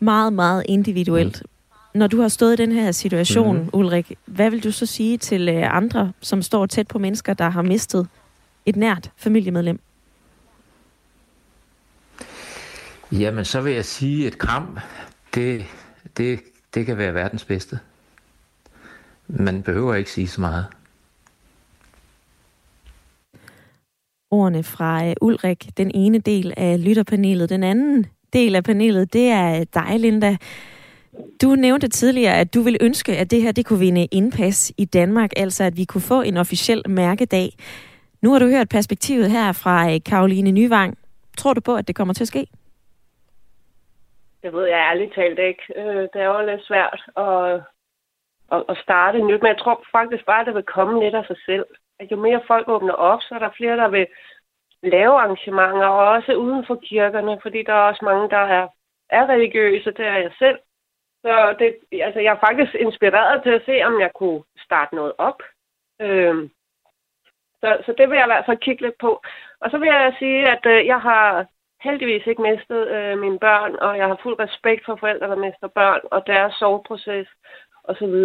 meget, meget individuelt. Mm. Når du har stået i den her situation, mm. Ulrik, hvad vil du så sige til øh, andre, som står tæt på mennesker, der har mistet et nært familiemedlem?
Jamen, så vil jeg sige, at et kram, det, det, det kan være verdens bedste. Man behøver ikke sige så meget.
Ordene fra øh, Ulrik, den ene del af lytterpanelet. Den anden del af panelet, det er dig, Linda. Du nævnte tidligere, at du ville ønske, at det her det kunne vinde indpas i Danmark, altså at vi kunne få en officiel mærkedag. Nu har du hørt perspektivet her fra øh, Karoline Nyvang. Tror du på, at det kommer til at ske?
Det ved jeg ærligt talt ikke. Øh, det er jo lidt svært at, at, at starte nyt, men jeg tror faktisk bare, at det vil komme lidt af sig selv. At jo mere folk åbner op, så er der flere, der vil lave arrangementer, og også uden for kirkerne, fordi der er også mange, der er, er religiøse, det er jeg selv. Så det, altså, jeg er faktisk inspireret til at se, om jeg kunne starte noget op. Øhm, så, så det vil jeg i hvert fald kigge lidt på. Og så vil jeg sige, at øh, jeg har heldigvis ikke mistet øh, mine børn, og jeg har fuld respekt for forældre, der mister børn, og deres soveproces osv.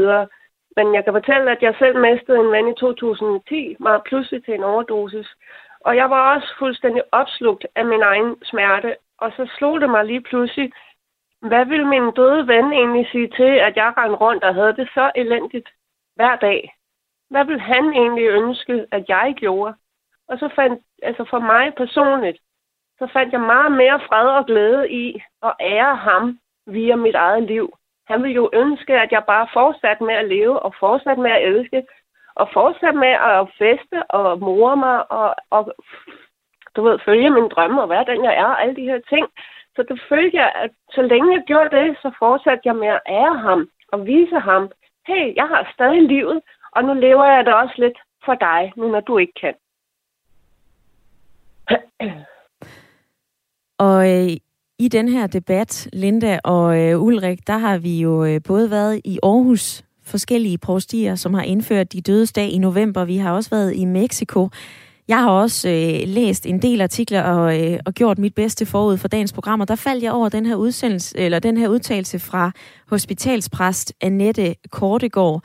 Men jeg kan fortælle, at jeg selv mistede en ven i 2010, meget pludselig til en overdosis. Og jeg var også fuldstændig opslugt af min egen smerte. Og så slog det mig lige pludselig, hvad ville min døde ven egentlig sige til, at jeg rendte rundt og havde det så elendigt hver dag? Hvad ville han egentlig ønske, at jeg gjorde? Og så fandt, altså for mig personligt, så fandt jeg meget mere fred og glæde i at ære ham via mit eget liv. Han ville jo ønske, at jeg bare fortsatte med at leve og fortsatte med at elske og fortsatte med at feste og more mig og, og du ved, følge min drømme og være den, jeg er, og alle de her ting. Så det følte jeg, at så længe jeg gjorde det, så fortsatte jeg med at ære ham og vise ham, hey, jeg har stadig livet, og nu lever jeg det også lidt for dig, nu når du ikke kan. [clears throat]
Og øh, i den her debat, Linda og øh, Ulrik, der har vi jo øh, både været i Aarhus, forskellige provstier, som har indført de dødes dag i november. Vi har også været i Mexico. Jeg har også øh, læst en del artikler og, øh, og gjort mit bedste forud for dagens program, og der faldt jeg over den her udsendelse, eller den her udtalelse fra hospitalspræst Annette Kortegård.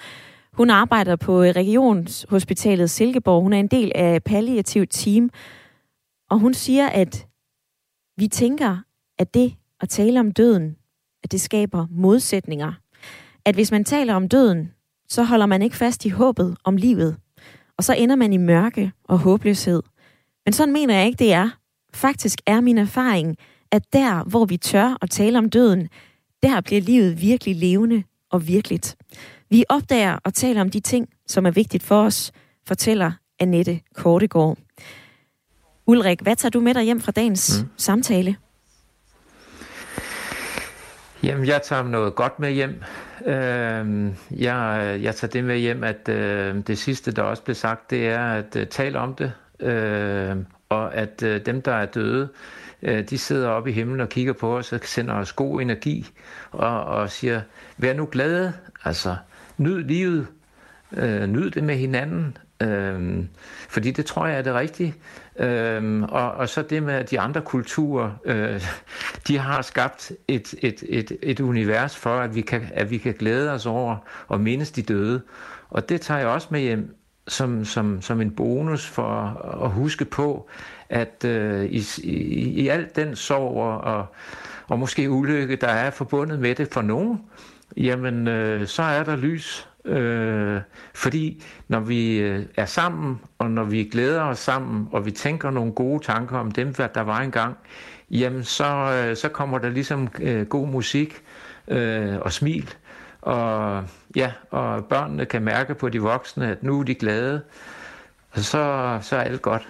Hun arbejder på øh, Regionshospitalet Silkeborg. Hun er en del af palliativt team, og hun siger, at vi tænker, at det at tale om døden, at det skaber modsætninger. At hvis man taler om døden, så holder man ikke fast i håbet om livet. Og så ender man i mørke og håbløshed. Men sådan mener jeg ikke, det er. Faktisk er min erfaring, at der, hvor vi tør at tale om døden, der bliver livet virkelig levende og virkeligt. Vi opdager og taler om de ting, som er vigtigt for os, fortæller Annette Kortegård. Ulrik, hvad tager du med dig hjem fra dagens mm. samtale?
Jamen, jeg tager noget godt med hjem. Øh, jeg, jeg tager det med hjem, at øh, det sidste, der også blev sagt, det er at øh, tale om det. Øh, og at øh, dem, der er døde, øh, de sidder oppe i himlen og kigger på os og sender os god energi og, og siger, vær nu glade, altså nyd livet, øh, nyd det med hinanden, øh, fordi det tror jeg er det rigtige. Øhm, og, og så det med, at de andre kulturer, øh, de har skabt et, et, et, et univers for, at vi, kan, at vi kan glæde os over og mindes de døde. Og det tager jeg også med hjem, som, som, som en bonus for at huske på, at øh, i, i, i alt den sorg og, og måske ulykke, der er forbundet med det for nogen, jamen øh, så er der lys. Øh, fordi når vi øh, er sammen, og når vi glæder os sammen, og vi tænker nogle gode tanker om dem, der var engang, jamen så, øh, så kommer der ligesom øh, god musik øh, og smil. Og ja, og børnene kan mærke på de voksne, at nu er de glade, og så, så er alt godt.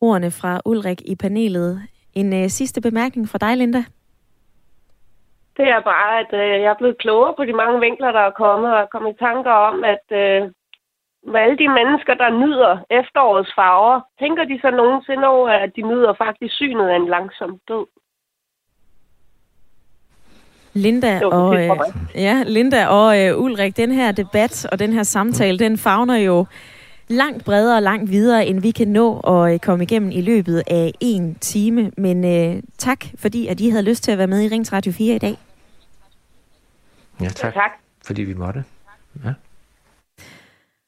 Ordene fra Ulrik i panelet. En øh, sidste bemærkning fra dig, Linda?
Det er bare, at øh, jeg er blevet klogere på de mange vinkler, der er kommet, og er kommet i tanker om, at øh, med alle de mennesker, der nyder efterårets farver, tænker de så nogensinde over, at de nyder faktisk synet af en langsom død?
Linda og, øh, ja, Linda og øh, Ulrik, den her debat og den her samtale, den fagner jo langt bredere og langt videre, end vi kan nå at øh, komme igennem i løbet af en time. Men øh, tak, fordi at I havde lyst til at være med i Rings Radio 4 i dag.
Ja, tak. Ja, tak. Fordi vi måtte. Ja.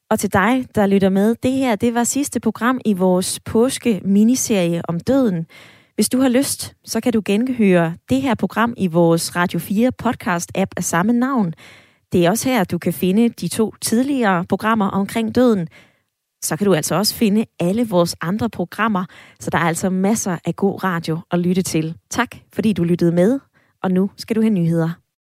Og til dig, der lytter med, det her det var sidste program i vores påske-miniserie om døden. Hvis du har lyst, så kan du genhøre det her program i vores Radio 4 podcast-app af samme navn. Det er også her, du kan finde de to tidligere programmer omkring døden. Så kan du altså også finde alle vores andre programmer, så der er altså masser af god radio at lytte til. Tak, fordi du lyttede med, og nu skal du have nyheder.